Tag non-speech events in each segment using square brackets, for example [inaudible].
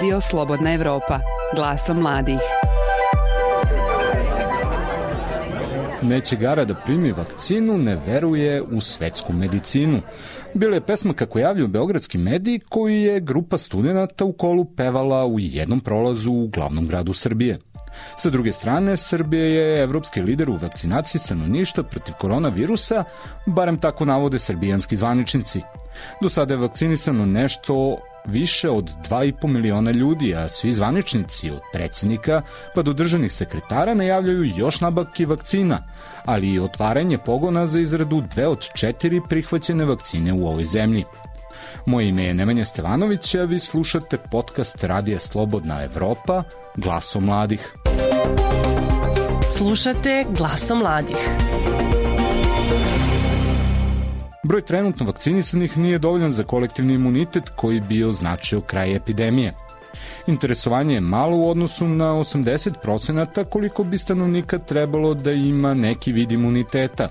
Radio Slobodna Evropa, glasom mladih. Neće gara da primi vakcinu, ne veruje u svetsku medicinu. Bila je pesma kako javljaju beogradski mediji koju je grupa studenta u kolu pevala u jednom prolazu u glavnom gradu Srbije. Sa druge strane, Srbija je evropski lider u vakcinaciji stanovništa protiv koronavirusa, barem tako navode srbijanski zvaničnici. Do sada je vakcinisano nešto više od 2,5 miliona ljudi, a svi zvaničnici od predsednika pa do državnih sekretara najavljaju još nabavki vakcina, ali i otvaranje pogona za izradu dve od četiri prihvaćene vakcine u ovoj zemlji. Moje ime je Nemanja Stevanović, a vi slušate podcast Radija Slobodna Evropa, Glaso mladih. Slušate Glaso mladih. Broj trenutno vakcinisanih nije dovoljan za kolektivni imunitet koji bi označio kraj epidemije. Interesovanje je malo u odnosu na 80% koliko bi stanovnika trebalo da ima neki vid imuniteta,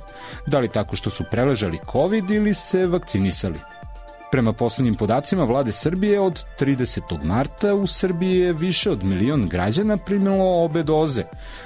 da li tako što su preležali COVID ili se vakcinisali. Prema poslednjim podacima vlade Srbije od 30. marta u Srbiji je više od milion građana primilo obe doze,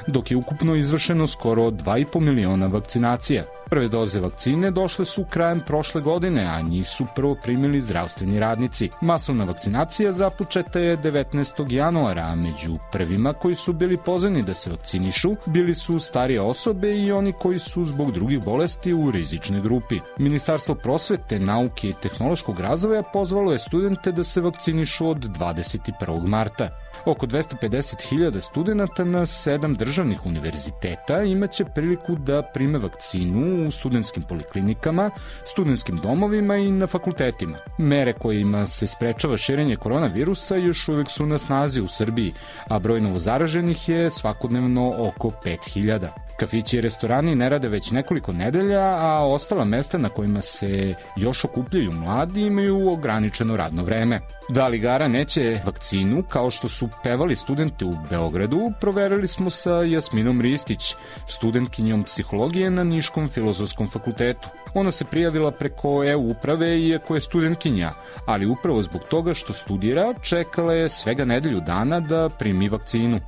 dok je ukupno izvršeno skoro 2,5 miliona vakcinacija. Prve doze vakcine došle su krajem prošle godine, a njih su prvo primili zdravstveni radnici. Masovna vakcinacija započeta je 19. januara, a među prvima koji su bili pozvani da se vakcinišu bili su starije osobe i oni koji su zbog drugih bolesti u rizičnoj grupi. Ministarstvo prosvete, nauke i tehnološkog razvoja pozvalo je studente da se vakcinišu od 21. marta. Oko 250.000 studenta na sedam državnih univerziteta imaće priliku da prime vakcinu u studentskim poliklinikama, studentskim domovima i na fakultetima. Mere kojima se sprečava širenje koronavirusa još uvek su na snazi u Srbiji, a broj novozaraženih je svakodnevno oko 5000. Kafići i restorani ne rade već nekoliko nedelja, a ostala mesta na kojima se još okupljaju mladi imaju ograničeno radno vreme. Da li Gara neće vakcinu, kao što su pevali studente u Beogradu, proverili smo sa Jasminom Ristić, studentkinjom psihologije na Niškom filozofskom fakultetu. Ona se prijavila preko EU uprave iako je studentkinja, ali upravo zbog toga što studira, čekala je svega nedelju dana da primi vakcinu.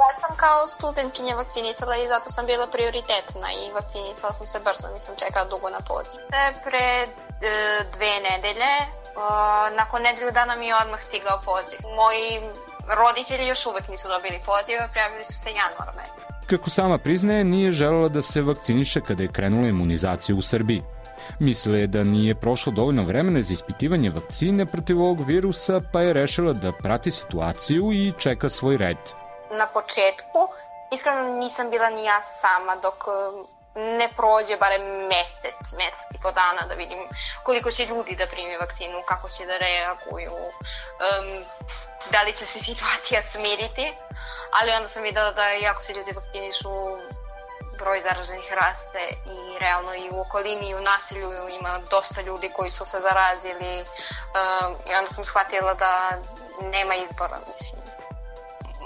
Ja sam kao studentkinja vakcinisala i zato sam bila prioritetna i vakcinisala sam se brzo, nisam čekala dugo na poziv. Pre e, dve nedelje, nakon nedelju dana mi je odmah stigao poziv. Moji roditelji još uvek nisu dobili poziv, prijavili su se januar mesec. Kako sama priznaje, nije želela da se vakciniše kada je krenula imunizacija u Srbiji. Mislila je da nije prošlo dovoljno vremena za ispitivanje vakcine protiv ovog virusa, pa je rešila da prati situaciju i čeka svoj red na početku, iskreno nisam bila ni ja sama dok um, ne prođe barem mesec, mesec i po dana da vidim koliko će ljudi da primi vakcinu, kako će da reaguju, um, da li će se situacija smiriti, ali onda sam videla da iako se ljudi vakcinišu, broj zaraženih raste i realno i u okolini i u nasilju ima dosta ljudi koji su se zarazili um, i onda sam shvatila da nema izbora, mislim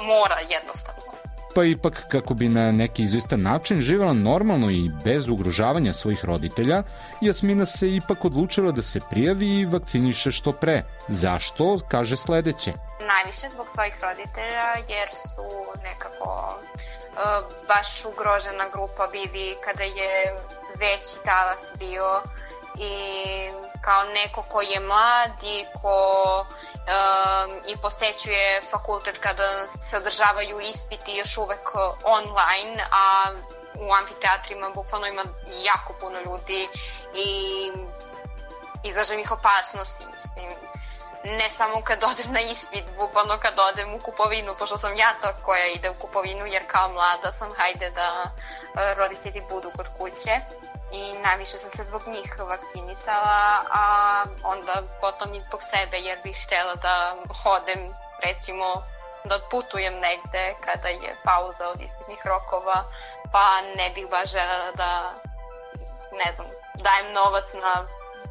mora jednostavno. Pa ipak, kako bi na neki izvistan način živela normalno i bez ugrožavanja svojih roditelja, Jasmina se ipak odlučila da se prijavi i vakciniše što pre. Zašto? Kaže sledeće. Najviše zbog svojih roditelja, jer su nekako uh, baš ugrožena grupa bili kada je veći talas bio i kao neko ko je mlad i ko um, i posećuje fakultet kada se održavaju ispiti još uvek online, a u amfiteatrima bukvalno ima jako puno ljudi i izlažem ih opasnosti, mislim. Ne samo kad odem na ispit, bukvalno kad odem u kupovinu, pošto sam ja ta koja ide u kupovinu, jer kao mlada sam, hajde da uh, roditelji budu kod kuće i najviše sam se zbog njih vakcinisala, a onda potom i zbog sebe jer bih htela da hodem recimo da putujem negde kada je pauza od ispitnih rokova, pa ne bih baš žela da ne znam, dajem novac na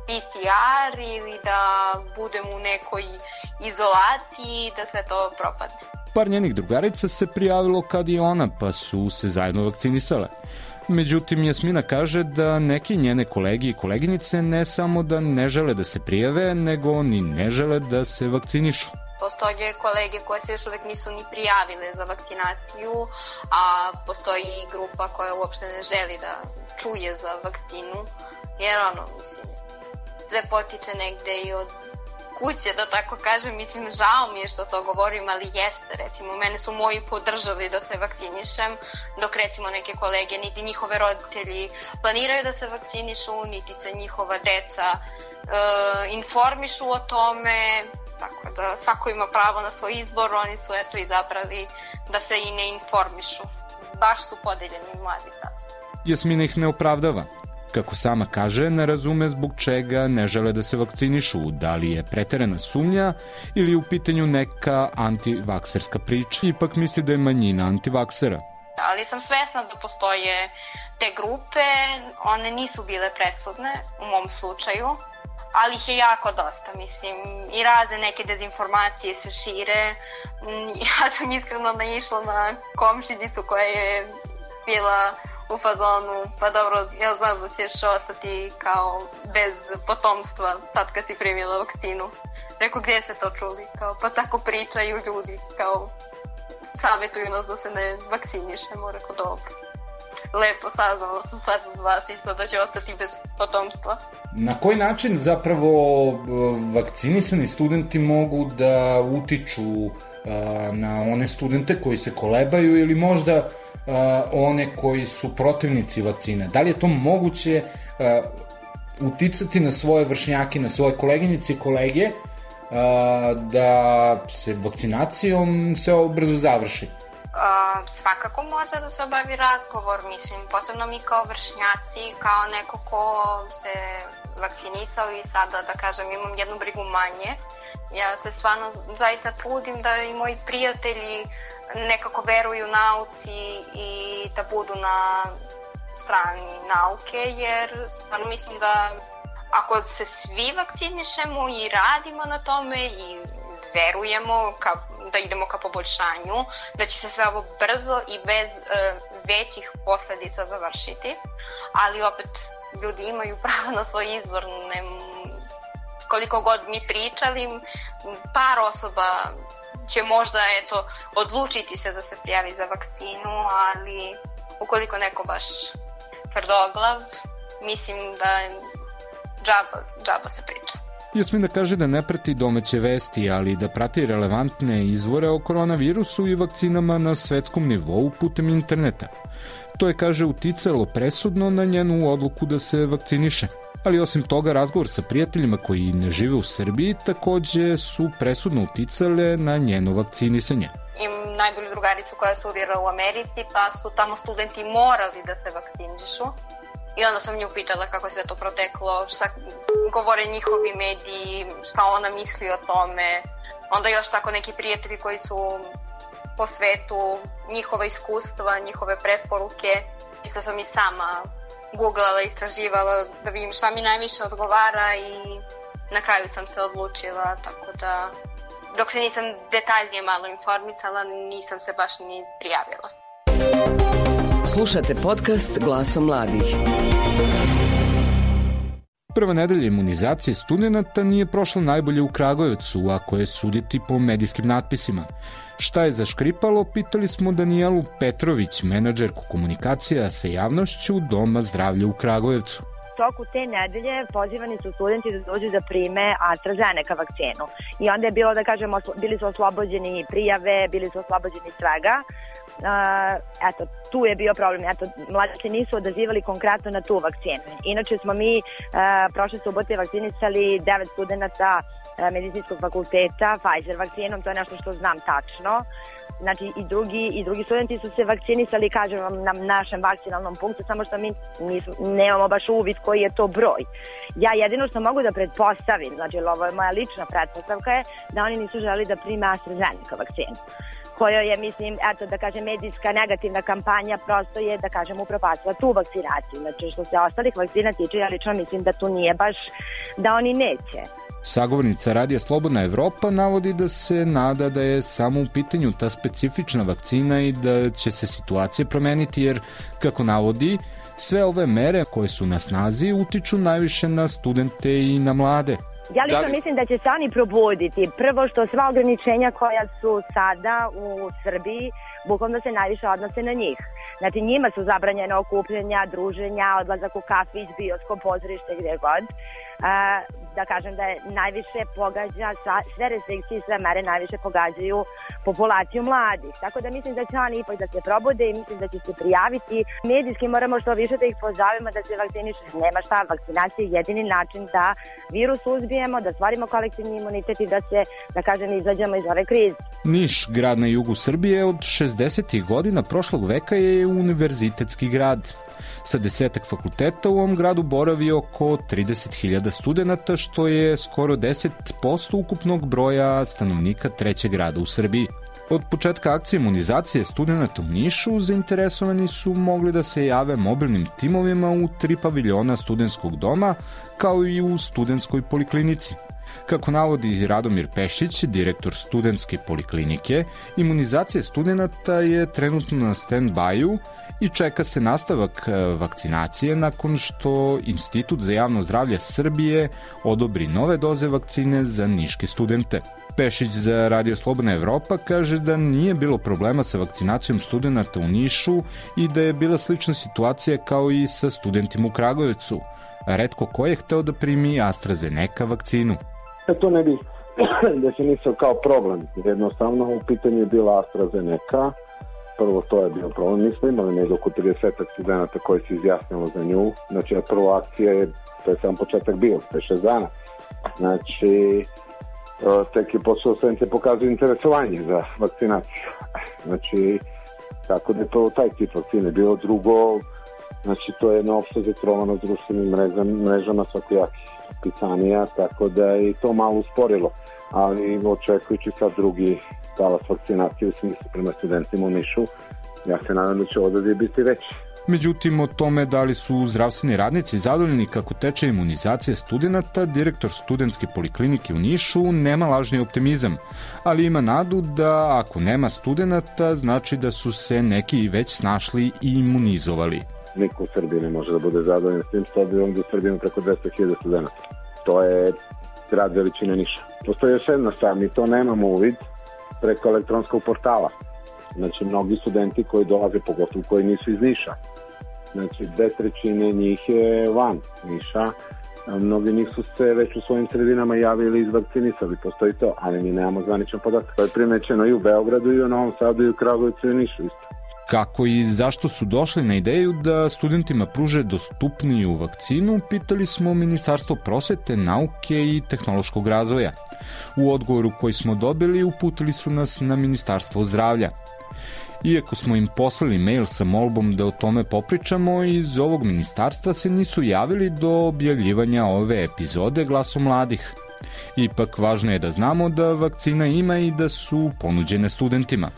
PCR ili da budem u nekoj izolaciji da sve to propadne. Par njenih drugarica se prijavilo kad i ona, pa su se zajedno vakcinisale. Međutim, Jasmina kaže da neki njene kolegi i koleginice ne samo da ne žele da se prijave, nego ni ne žele da se vakcinišu. postoje kolege koje se još uvek nisu ni prijavile za vakcinaciju, a postoji i grupa koja uopšte ne želi da čuje za vakcinu, jer ono, mislim, sve potiče negde i od kuće, da tako kažem, mislim, žao mi je što to govorim, ali jeste, recimo, mene su moji podržali da se vakcinišem, dok recimo neke kolege, niti njihove roditelji planiraju da se vakcinišu, niti se njihova deca e, informišu o tome, tako da svako ima pravo na svoj izbor, oni su eto izabrali da se i ne informišu. Baš su podeljeni mladi sad. Jasmina ih ne opravdava. Kako sama kaže, ne razume zbog čega ne žele da se vakcinišu, da li je preterana sumnja ili u pitanju neka antivakserska priča. Ipak misli da je manjina antivaksera. Ali sam svesna da postoje te grupe, one nisu bile presudne u mom slučaju, ali ih je jako dosta, mislim, i razne neke dezinformacije se šire. [laughs] Ja sam iskreno naišla na komšinicu koja je bila u fazonu, pa dobro, ja znam da ćeš ostati kao bez potomstva sad kad si primila vakcinu. Rekao, gdje se to čuli? Kao, pa tako pričaju ljudi, kao, savjetuju nas da se ne vakcinišemo. Rekao, dobro. Lepo saznala sam sad od vas isto da će ostati bez potomstva. Na koji način zapravo e, vakcinisani studenti mogu da utiču e, na one studente koji se kolebaju ili možda uh, one koji su protivnici vakcine. Da li je to moguće uticati na svoje vršnjake, na svoje koleginice i kolege da se vakcinacijom se brzo završi? Uh, svakako može da se obavi razgovor, mislim, posebno mi kao vršnjaci, kao neko ko se vakcinisao i sada, da kažem, imam jednu brigu manje. Ja se stvarno zaista trudim da i moji prijatelji nekako veruju nauci i da budu na strani nauke, jer stvarno mislim da ako se svi vakcinišemo i radimo na tome i verujemo ka, da idemo ka poboljšanju, da će se sve ovo brzo i bez e, većih posledica završiti, ali opet ljudi imaju [laughs] pravo na svoj izbor, ne, koliko god mi pričali, par osoba će možda eto odlučiti se da se prijavi za vakcinu, ali ukoliko neko baš tvrdoglav, mislim da džaba, džaba se priča. Jasmina kaže da ne prati domaće vesti, ali da prati relevantne izvore o koronavirusu i vakcinama na svetskom nivou putem interneta. To je, kaže, uticalo presudno na njenu odluku da se vakciniše ali osim toga razgovor sa prijateljima koji ne žive u Srbiji takođe su presudno uticale na njeno vakcinisanje. Im najbolji drugaricu koja studira u Americi, pa su tamo studenti morali da se vakcinišu. I onda sam nju pitala kako je sve to proteklo, šta govore njihovi mediji, šta ona misli o tome. Onda još tako neki prijatelji koji su po svetu, njihova iskustva, njihove preporuke. Isto sam i sama googlala, istraživala da vidim šta mi najviše odgovara i na kraju sam se odlučila, tako da dok se nisam detaljnije malo informisala, nisam se baš ni prijavila. Slušate podcast Glasom mladih. Prva nedelja imunizacije studenta nije prošla najbolje u Kragujevcu, ako je suditi po medijskim natpisima. Šta je zaškripalo, pitali smo Danijelu Petrović, menadžerku komunikacija sa javnošću Doma zdravlja u Kragujevcu toku te nedelje pozivani su studenti da dođu da prime AstraZeneca vakcinu. I onda je bilo, da kažemo, bili su oslobođeni prijave, bili su oslobođeni svega. Eto, tu je bio problem. Eto, mladi se nisu odazivali konkretno na tu vakcinu. Inače smo mi uh, prošle subote vakcinisali devet studenta uh, medicinskog fakulteta Pfizer vakcinom, to je nešto što znam tačno. Znači i drugi, i drugi studenti su se vakcinisali, kažem vam, na našem vakcinalnom punktu, samo što mi nismo, nemamo baš uvid koji je to broj. Ja jedino što mogu da pretpostavim, znači ovo je moja lična pretpostavka je da oni nisu želi da prime AstraZeneca vakcinu kojoj je, mislim, eto, da kažem, medijska negativna kampanja prosto je, da kažem, upropastila tu vakcinaciju. Znači, što se ostalih vakcina tiče, ja lično mislim da tu nije baš, da oni neće. Sagovornica Radija Slobodna Evropa navodi da se nada da je samo u pitanju ta specifična vakcina i da će se situacija promeniti jer, kako navodi, sve ove mere koje su na snazi utiču najviše na studente i na mlade. Ja lično da li... mislim da će se oni probuditi. Prvo što sva ograničenja koja su sada u Srbiji, bukvalno se najviše odnose na njih. Znači njima su zabranjene okupljanja, druženja, odlazak u kafić, bioskop, pozorište, gde god. Uh, da kažem da je najviše pogađa, sve restrikcije i sve mere najviše pogađaju populaciju mladih. Tako da mislim da će oni ipak da se probode i mislim da će se prijaviti. Medijski moramo što više da ih pozovemo da se vakcinišu. Nema šta, vakcinacija je jedini način da virus uzbijemo, da stvarimo kolektivni imunitet i da se, da kažem, izađemo iz ove krize. Niš, grad na jugu Srbije, od 60. godina prošlog veka je univerzitetski grad. Sa desetak fakulteta u ovom gradu boravi oko 30.000 studenta, što je skoro 10% ukupnog broja stanovnika trećeg grada u Srbiji. Od početka akcije imunizacije studenta u Nišu zainteresovani su mogli da se jave mobilnim timovima u tri paviljona studentskog doma, kao i u studentskoj poliklinici – Kako navodi Radomir Pešić, direktor studentske poliklinike, imunizacija studenta je trenutno na stand-by-u i čeka se nastavak e, vakcinacije nakon što Institut za javno zdravlje Srbije odobri nove doze vakcine za niške studente. Pešić za Radio Slobodna Evropa kaže da nije bilo problema sa vakcinacijom studenta u Nišu i da je bila slična situacija kao i sa studentima u Kragujevcu. Redko ko je hteo da primi AstraZeneca vakcinu. E, to ne bi [clears throat] definisao kao problem. Jednostavno u pitanju je bila AstraZeneca. Prvo to je bio problem. Mi smo imali nego oko 30 studenta koji se izjasnilo za nju. Znači, prva akcija je, to je sam početak bio, 5-6 dana. Znači, e, tek je posao studente pokazuju interesovanje za vakcinaciju. [laughs] Znači, tako da je to taj tip vakcine. Bilo drugo, znači to je jedno opšte zatrovano društvenim mrežama, mrežama svakojakih pisanija, tako da je to malo usporilo, ali očekujući sad drugi talas vakcinacije u smislu prema studentima u Nišu, ja se nadam da će odaziv biti veći. Međutim, o tome da li su zdravstveni radnici zadovoljni kako teče imunizacija studenta, direktor studentske poliklinike u Nišu nema lažni optimizam, ali ima nadu da ako nema studenta, znači da su se neki već snašli i imunizovali niko u Srbiji ne može da bude zadovoljan s tim, s obzirom da u Srbiji ima preko 200.000 studenta. To je grad veličine Niša. Postoji još jedna stvar, mi to nemamo uvid preko elektronskog portala. Znači, mnogi studenti koji dolaze, pogotovo koji nisu iz Niša, znači, dve trećine njih je van Niša, mnogi njih su se već u svojim sredinama javili iz vakcinisali, postoji to, ali mi nemamo zvaničan podatak. To je primećeno i u Beogradu, i u Novom Sadu, i u Kragujevcu, i u Nišu isto kako i zašto su došli na ideju da studentima pruže dostupniju vakcinu, pitali smo Ministarstvo prosvete, nauke i tehnološkog razvoja. U odgovoru koji smo dobili uputili su nas na Ministarstvo zdravlja. Iako smo im poslali mail sa molbom da o tome popričamo, iz ovog ministarstva se nisu javili do objavljivanja ove epizode glasom mladih. Ipak važno je da znamo da vakcina ima i da su ponuđene studentima.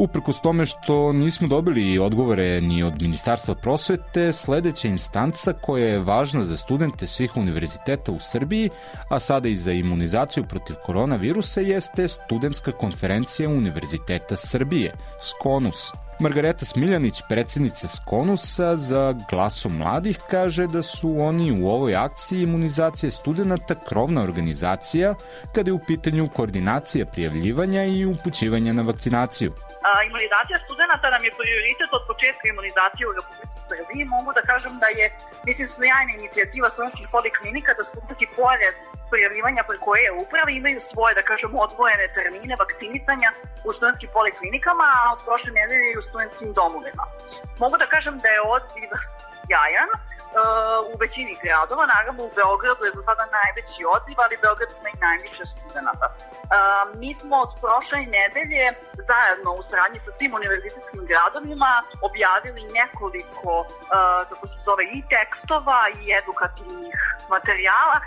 Uprkos tome što nismo dobili odgovore ni od Ministarstva prosvete, sledeća instanca koja je važna za studente svih univerziteta u Srbiji, a sada i za imunizaciju protiv koronavirusa, jeste Studentska konferencija Univerziteta Srbije, SKONUS. Margareta Smiljanić, predsednica Skonusa za glasom mladih, kaže da su oni u ovoj akciji imunizacije studenta krovna organizacija kada je u pitanju koordinacija prijavljivanja i upućivanja na vakcinaciju. A, imunizacija studenta nam je prioritet od početka imunizacije u Republike Srbiji. Mogu da kažem da je, mislim, sjajna inicijativa studentskih poliklinika da studenti pored prijavljivanja preko e-uprave imaju svoje, da kažem, odvojene termine vakcinisanja u studentskim poliklinikama, a od prošle nedelje i u studentskim domovima. Mogu da kažem da je odziv jajan, u većini gradova, naravno u Beogradu je za sada najveći odziv, ali Beograd ima i najviše studenta. Mi smo od prošle nedelje zajedno u saradnji sa svim univerzitetskim gradovima objavili nekoliko, kako se zove, i tekstova i edukativnih materijala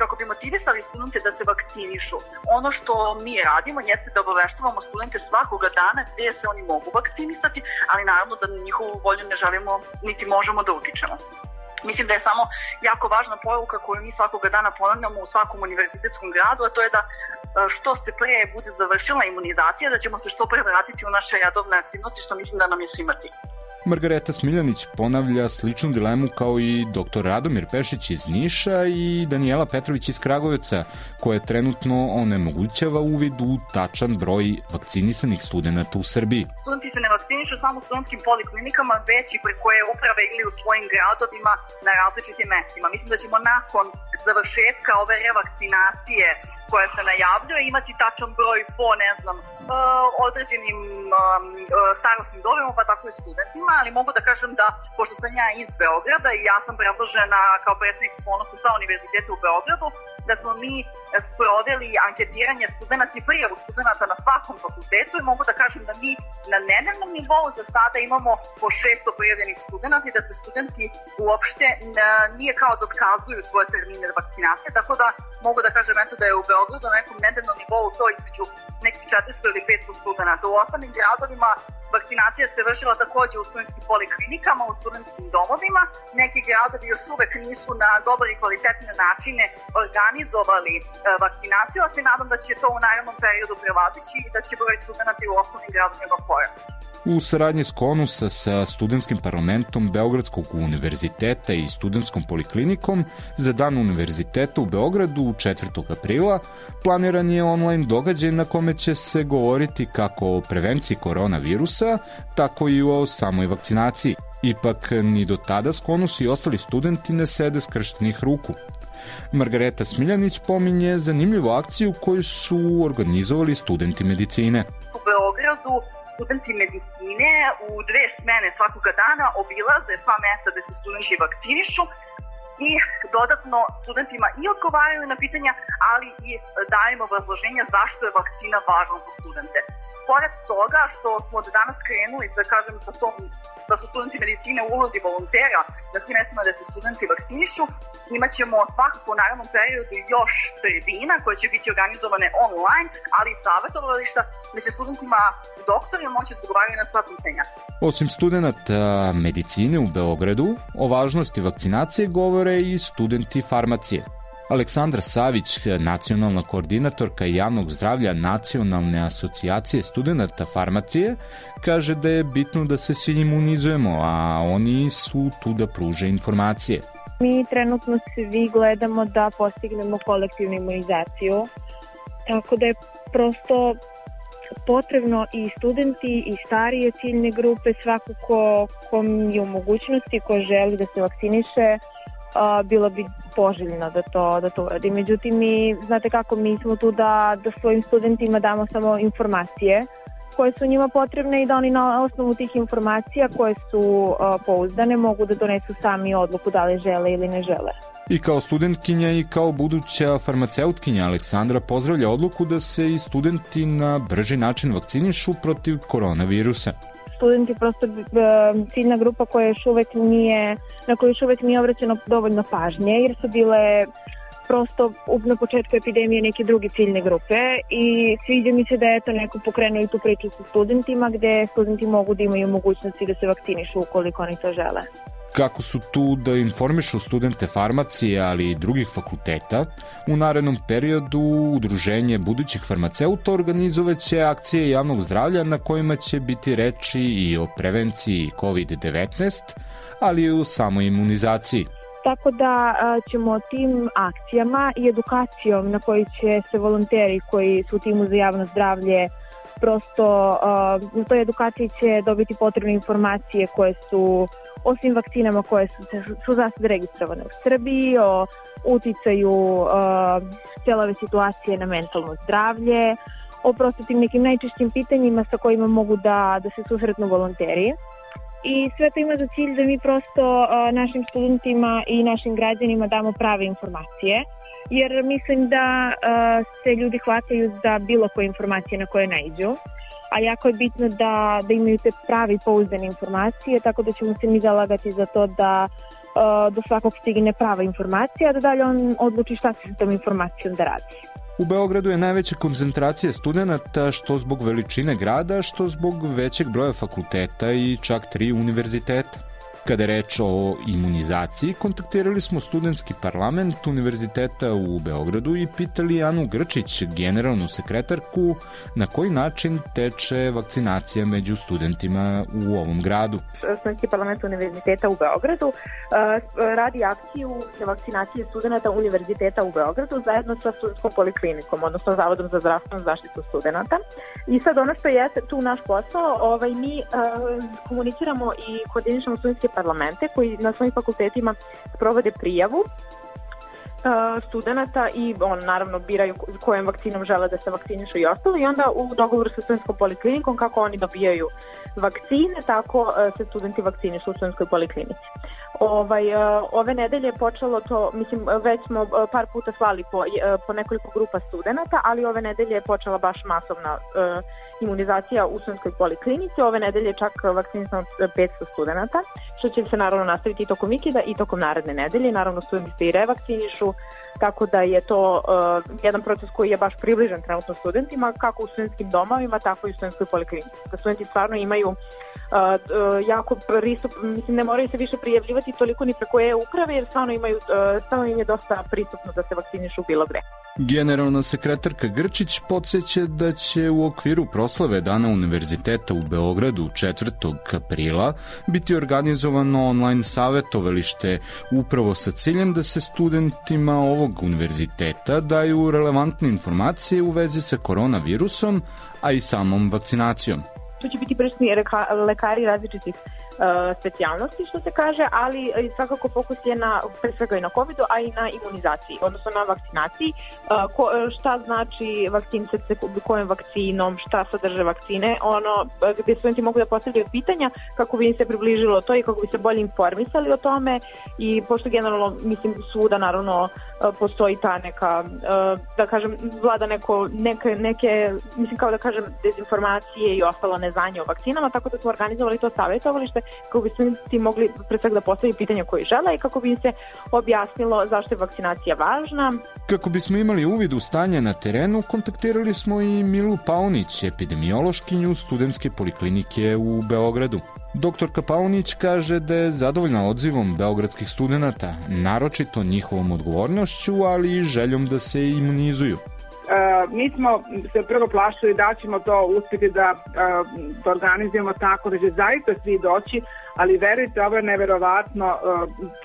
kako bi motivisali studente da se vakcinišu. Ono što mi radimo jeste da obaveštavamo studente svakoga dana gde se oni mogu vakcinisati, ali naravno da na njihovu volju ne želimo niti možemo da utičemo. Mislim da je samo jako važna poruka koju mi svakoga dana ponavljamo u svakom univerzitetskom gradu, a to je da e, što se pre bude završila imunizacija, da ćemo se što pre vratiti u naše jadovne aktivnosti, što mislim da nam je svima cilj. Margareta Smiljanić ponavlja sličnu dilemu kao i dr. Radomir Pešić iz Niša i Danijela Petrović iz Kragovica, koja trenutno onemogućava uvid u tačan broj vakcinisanih studenta u Srbiji. Studenti se ne vakcinišu samo u studentskim poliklinikama, već i preko koje uprave ili u svojim gradovima na različitim mestima. Mislim da ćemo nakon završetka ove revakcinacije koja se najavljuje imati tačan broj po, ne znam, uh, određenim uh, starostnim dobima, pa tako i studentima, ali mogu da kažem da, pošto sam ja iz Beograda i ja sam predložena kao predsednik ponosu sa Univerziteta u Beogradu, da smo mi sproveli anketiranje studenta i prijavu studenta na svakom fakultetu i mogu da kažem da mi na nedeljnom nivou za sada imamo po 600 prijavljenih studenta i da se studenti uopšte nije kao da otkazuju svoje termine vakcinacije, tako da mogu da kažem eto da je u Beogradu na nekom nedeljnom nivou to između nekih 400 ili 500 studenta. U ostalim gradovima vakcinacija se vršila takođe u studentskim poliklinikama, u studentskim domovima. Neki gradovi još uvek nisu na dobar i kvalitetne načine organizovali e, vakcinaciju, a se nadam da će to u narednom periodu prevazići i da će broj studenta u osnovnim gradovima porasti. U saradnji s Konusa sa studentskim parlamentom Beogradskog univerziteta i studentskom poliklinikom za dan univerziteta u Beogradu 4. aprila planiran je online događaj na kome će se govoriti kako o prevenciji koronavirusa, tako i o samoj vakcinaciji. Ipak, ni do tada Skonus i ostali studenti ne sede skrštenih ruku. Margareta Smiljanić pominje zanimljivu akciju koju su organizovali studenti medicine. U Beogradu studenti medicine u dve smene svakoga dana obilaze sva mesta gde se studenti vakcinišu i dodatno studentima i odgovaraju na pitanja, ali i dajemo obrazloženja zašto je vakcina važna za studente. Pored toga što smo od danas krenuli, da kažem, sa tom, da su studenti medicine u ulozi volontera na svim mestima da se studenti vakcinišu, imaćemo svakako u narednom periodu još tribina koje će biti organizovane online, ali i savjetovališta gde će studentima doktori moći da odgovaraju na sva pitanja. Osim studenta medicine u Beogradu, o važnosti vakcinacije govore i studenti farmacije. Aleksandra Savić, nacionalna koordinatorka javnog zdravlja Nacionalne asocijacije studenta farmacije, kaže da je bitno da se svi imunizujemo, a oni su tu da pruže informacije. Mi trenutno svi gledamo da postignemo kolektivnu imunizaciju, tako da je prosto potrebno i studenti i starije ciljne grupe, svako ko, kom je u mogućnosti, ko želi da se vakciniše, a, bilo bi poželjno da to, da to uradi. Međutim, mi, znate kako, mi smo tu da, da svojim studentima damo samo informacije koje su njima potrebne i da oni na osnovu tih informacija koje su uh, pouzdane mogu da donesu sami odluku da li žele ili ne žele. I kao studentkinja i kao buduća farmaceutkinja Aleksandra pozdravlja odluku da se i studenti na brži način vakcinišu protiv koronavirusa studenti prosto ciljna grupa koja još uvek nije, na koju još uvek nije obraćeno dovoljno pažnje, jer su bile prosto na početku epidemije neke druge ciljne grupe i sviđa mi se da je to neko pokrenuo i tu priču sa studentima gde studenti mogu da imaju mogućnosti da se vakcinišu ukoliko oni to žele kako su tu da informišu studente farmacije, ali i drugih fakulteta, u narednom periodu Udruženje budućih farmaceuta organizovaće akcije javnog zdravlja na kojima će biti reči i o prevenciji COVID-19, ali i o samoj imunizaciji. Tako da ćemo tim akcijama i edukacijom na kojoj će se volonteri koji su u timu za javno zdravlje prosto na toj edukaciji će dobiti potrebne informacije koje su o svim vakcinama koje su, su za sad registrovane u Srbiji, o uticaju uh, cijele situacije na mentalno zdravlje, o prosto tim nekim najčešćim pitanjima sa kojima mogu da, da se susretnu volonteri. I sve to ima za cilj da mi prosto našim studentima i našim građanima damo prave informacije, jer mislim da se ljudi hvataju za bilo koje informacije na koje najđu a jako je bitno da, da imaju te pravi pouzdane informacije, tako da ćemo se mi zalagati za to da do svakog stigne prava informacija, da dalje on odluči šta se sa tom informacijom da radi. U Beogradu je najveća koncentracija studenta što zbog veličine grada, što zbog većeg broja fakulteta i čak tri univerziteta. Kada je reč o imunizaciji, kontaktirali smo studentski parlament Univerziteta u Beogradu i pitali Anu Grčić, generalnu sekretarku, na koji način teče vakcinacija među studentima u ovom gradu. Studentski parlament Univerziteta u Beogradu uh, radi akciju vakcinacije studenta Univerziteta u Beogradu zajedno sa studentskom poliklinikom, odnosno Zavodom za zdravstvenu zaštitu studenta. I sad ono što je tu naš posao, ovaj, mi uh, komuniciramo i koordinišemo studentske koji na svojim fakultetima provode prijavu studenta i on naravno biraju kojom vakcinom žele da se vakcinišu i ostalo i onda u dogovoru sa studentskom poliklinikom kako oni dobijaju vakcine, tako se studenti vakcinišu u studentskoj poliklinici. Ovaj, ove nedelje je počelo to, mislim, već smo par puta slali po, po nekoliko grupa studenta, ali ove nedelje je počela baš masovna uh, imunizacija u Sunskoj poliklinici. Ove nedelje čak vakcinisano 500 studenta, što će se naravno nastaviti i tokom vikida i tokom naredne nedelje. Naravno studenti se i revakcinišu, tako da je to uh, jedan proces koji je baš približan trenutno studentima, kako u studentskim domovima, tako i u studentskoj poliklinici. Da studenti stvarno imaju uh, jako pristup, mislim ne moraju se više prijavljivati toliko ni preko e-uprave, jer stvarno imaju, uh, stvarno im je dosta pristupno da se vakcinišu bilo gde. Generalna sekretarka Grčić podsjeća da će u okviru proslave Dana Univerziteta u Beogradu 4. aprila biti organizovano online savetovalište upravo sa ciljem da se studentima ovog univerziteta daju relevantne informacije u vezi sa koronavirusom, a i samom vakcinacijom. Tu će biti prisutni lekari različitih specijalnosti, što se kaže, ali uh, svakako fokus je na, pre svega i na covid a i na imunizaciji, odnosno na vakcinaciji. Uh, ko, šta znači vakcinice, kojom vakcinom, šta sadrže vakcine, ono gde studenti mogu da postavljaju pitanja kako bi im se približilo to i kako bi se bolje informisali o tome i pošto generalno, mislim, svuda naravno postoji ta neka, da kažem, vlada neko, neke, neke, mislim kao da kažem, dezinformacije i ostalo neznanje o vakcinama, tako da smo organizovali to savjetovalište kako bi studenti mogli pre svega da postaviti pitanja koje žele i kako bi im se objasnilo zašto je vakcinacija važna. Kako bismo imali uvid u stanje na terenu, kontaktirali smo i Milu Paunić, epidemiološkinju studentske poliklinike u Beogradu. Doktorka Paunić kaže da je zadovoljna odzivom beogradskih studenta, naročito njihovom odgovornošću, ali i željom da se imunizuju. Uh, mi smo se prvo plašili da ćemo to uspjeti da, uh, da organizujemo tako da će zaista svi doći, ali verujte, ovo je neverovatno,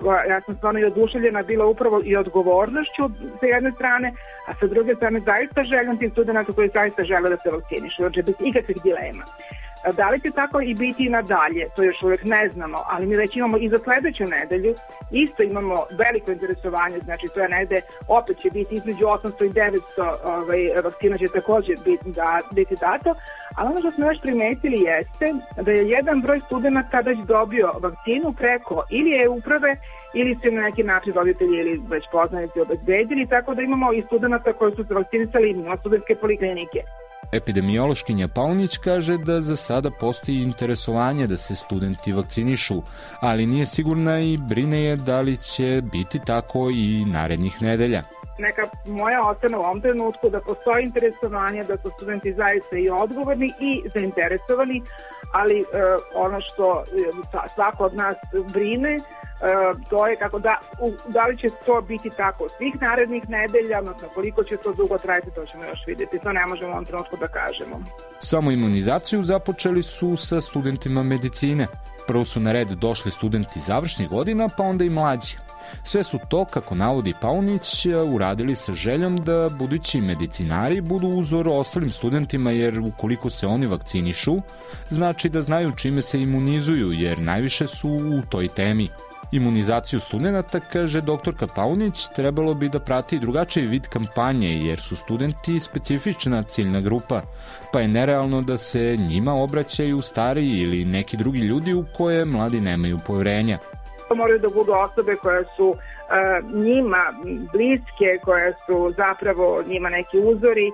uh, ja sam stvarno i oduševljena bila upravo i odgovornošću sa jedne strane, a sa druge strane zaista željom tih studenta koji zaista žele da se vakcinišu, znači bez ikakvih dilema. Da li će tako i biti nadalje, to još uvek ne znamo, ali mi već imamo i za sledeću nedelju, isto imamo veliko interesovanje, znači to je negde, opet će biti između 800 i 900 ovaj, vakcina će takođe biti, da, biti dato, ali ono što smo još primetili jeste da je jedan broj studenta već dobio vakcinu preko ili je uprave ili su na neki način roditelji ili već poznanici obezbedili, tako da imamo i studenta koji su se vakcinisali na studentske poliklinike. Epidemiološkinja Paunić kaže da za sada postoji interesovanje da se studenti vakcinišu, ali nije sigurna i brine je da li će biti tako i narednih nedelja neka moja ocena u ovom trenutku da postoji interesovanje, da su studenti zaista i odgovorni i zainteresovani, ali e, ono što e, svako od nas brine E, to je kako da, u, da li će to biti tako svih narednih nedelja, odnosno koliko će to dugo trajati, to ćemo još vidjeti. To ne možemo u ovom trenutku da kažemo. Samo imunizaciju započeli su sa studentima medicine. Prvo su na red došli studenti završnih godina, pa onda i mlađi. Sve su to, kako navodi Paunić, uradili sa željom da budući medicinari budu uzor ostalim studentima, jer ukoliko se oni vakcinišu, znači da znaju čime se imunizuju, jer najviše su u toj temi. Imunizaciju studenta, kaže doktorka Paunić, trebalo bi da prati drugačiji vid kampanje, jer su studenti specifična ciljna grupa, pa je nerealno da se njima obraćaju stariji ili neki drugi ljudi u koje mladi nemaju poverenja. To moraju da budu osobe koje su njima bliske, koje su zapravo njima neki uzori,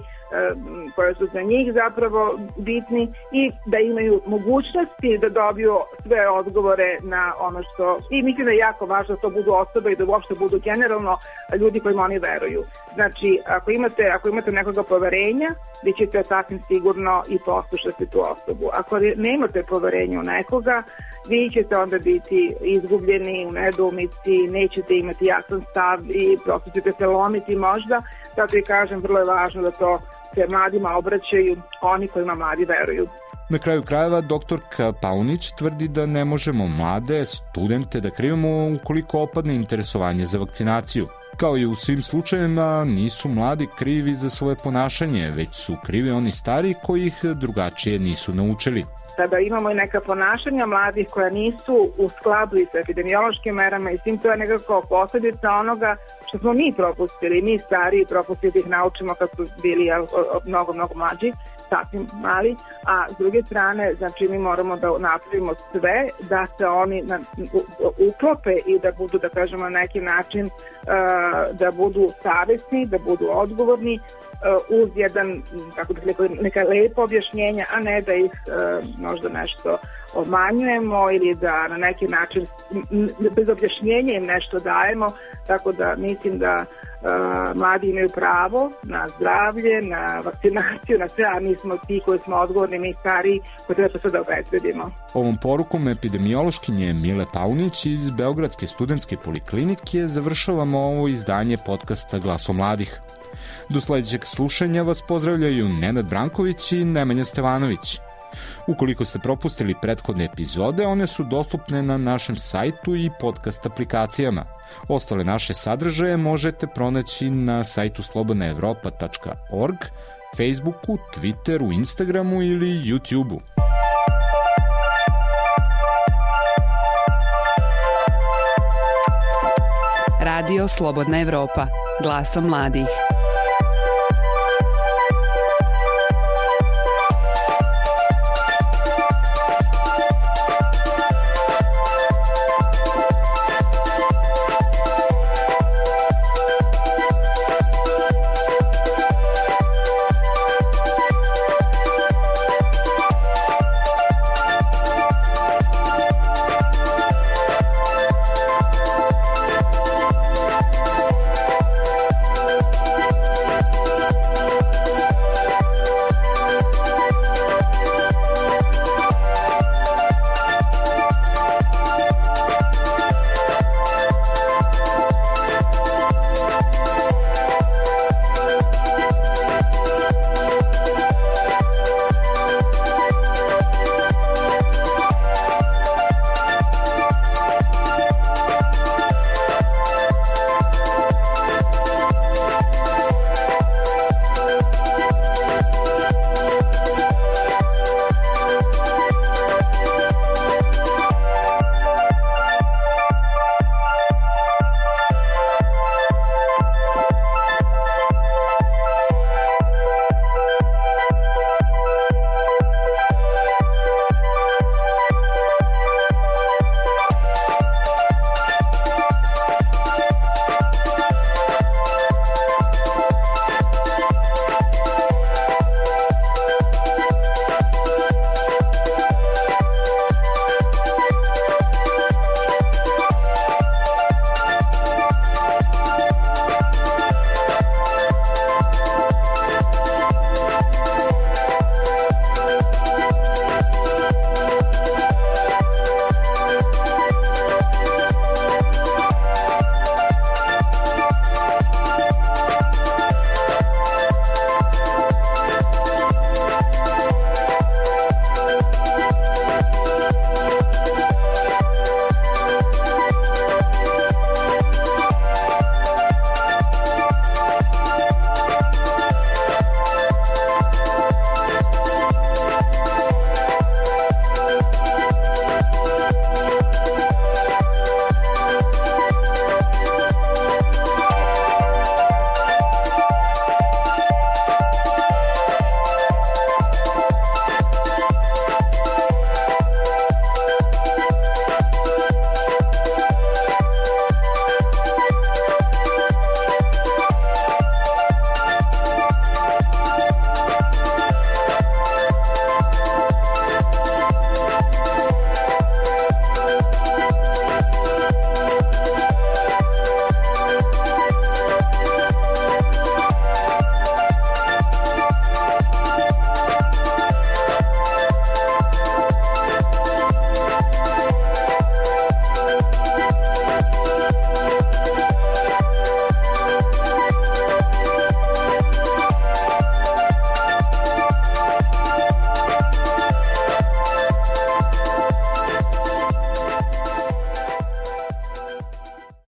koje su za njih zapravo bitni i da imaju mogućnosti da dobiju sve odgovore na ono što i mislim da je jako važno da to budu osobe i da uopšte budu generalno ljudi kojima oni veruju. Znači, ako imate, ako imate nekoga poverenja, vi ćete sasvim sigurno i poslušati tu osobu. Ako nemate poverenja u nekoga, vi ćete onda biti izgubljeni u nedumici, nećete imati jasan stav i prosto ćete se lomiti možda, zato i kažem, vrlo je važno da to se mladima obraćaju oni kojima mladi veruju. Na kraju krajeva, doktorka Paunić tvrdi da ne možemo mlade studente da krivimo ukoliko opadne interesovanje za vakcinaciju. Kao i u svim slučajevima, nisu mladi krivi za svoje ponašanje, već su krivi oni stari koji ih drugačije nisu naučili kada imamo i neka ponašanja mladih koja nisu u skladu i sa epidemiološkim merama i svim to je nekako posledica onoga što smo mi propustili, mi stari propustili da ih naučimo kad su bili mnogo, mnogo mlađi, sasvim mali, a s druge strane, znači mi moramo da napravimo sve da se oni na, uklope i da budu, da kažemo, na neki način uh, da budu savesni, da budu odgovorni, uz jedan, kako bih rekao, neka lepa objašnjenja, a ne da ih uh, možda nešto obmanjujemo ili da na neki način bez objašnjenja im nešto dajemo, tako da mislim da uh, mladi imaju pravo na zdravlje, na vakcinaciju, na sve, a mi smo ti koji smo odgovorni, mi stari, koji treba to sve da obezbedimo. Ovom porukom epidemiološkinje Mile Paunić iz Beogradske studentske poliklinike završavamo ovo izdanje podcasta Glaso mladih. Do sledećeg slušanja vas pozdravljaju Nenad Branković i Nemanja Stevanović. Ukoliko ste propustili prethodne epizode, one su dostupne na našem sajtu i podcast aplikacijama. Ostale naše sadržaje možete pronaći na sajtu slobodnaevropa.org, Facebooku, Twitteru, Instagramu ili YouTubeu. Radio Slobodna Evropa, glasom mladih.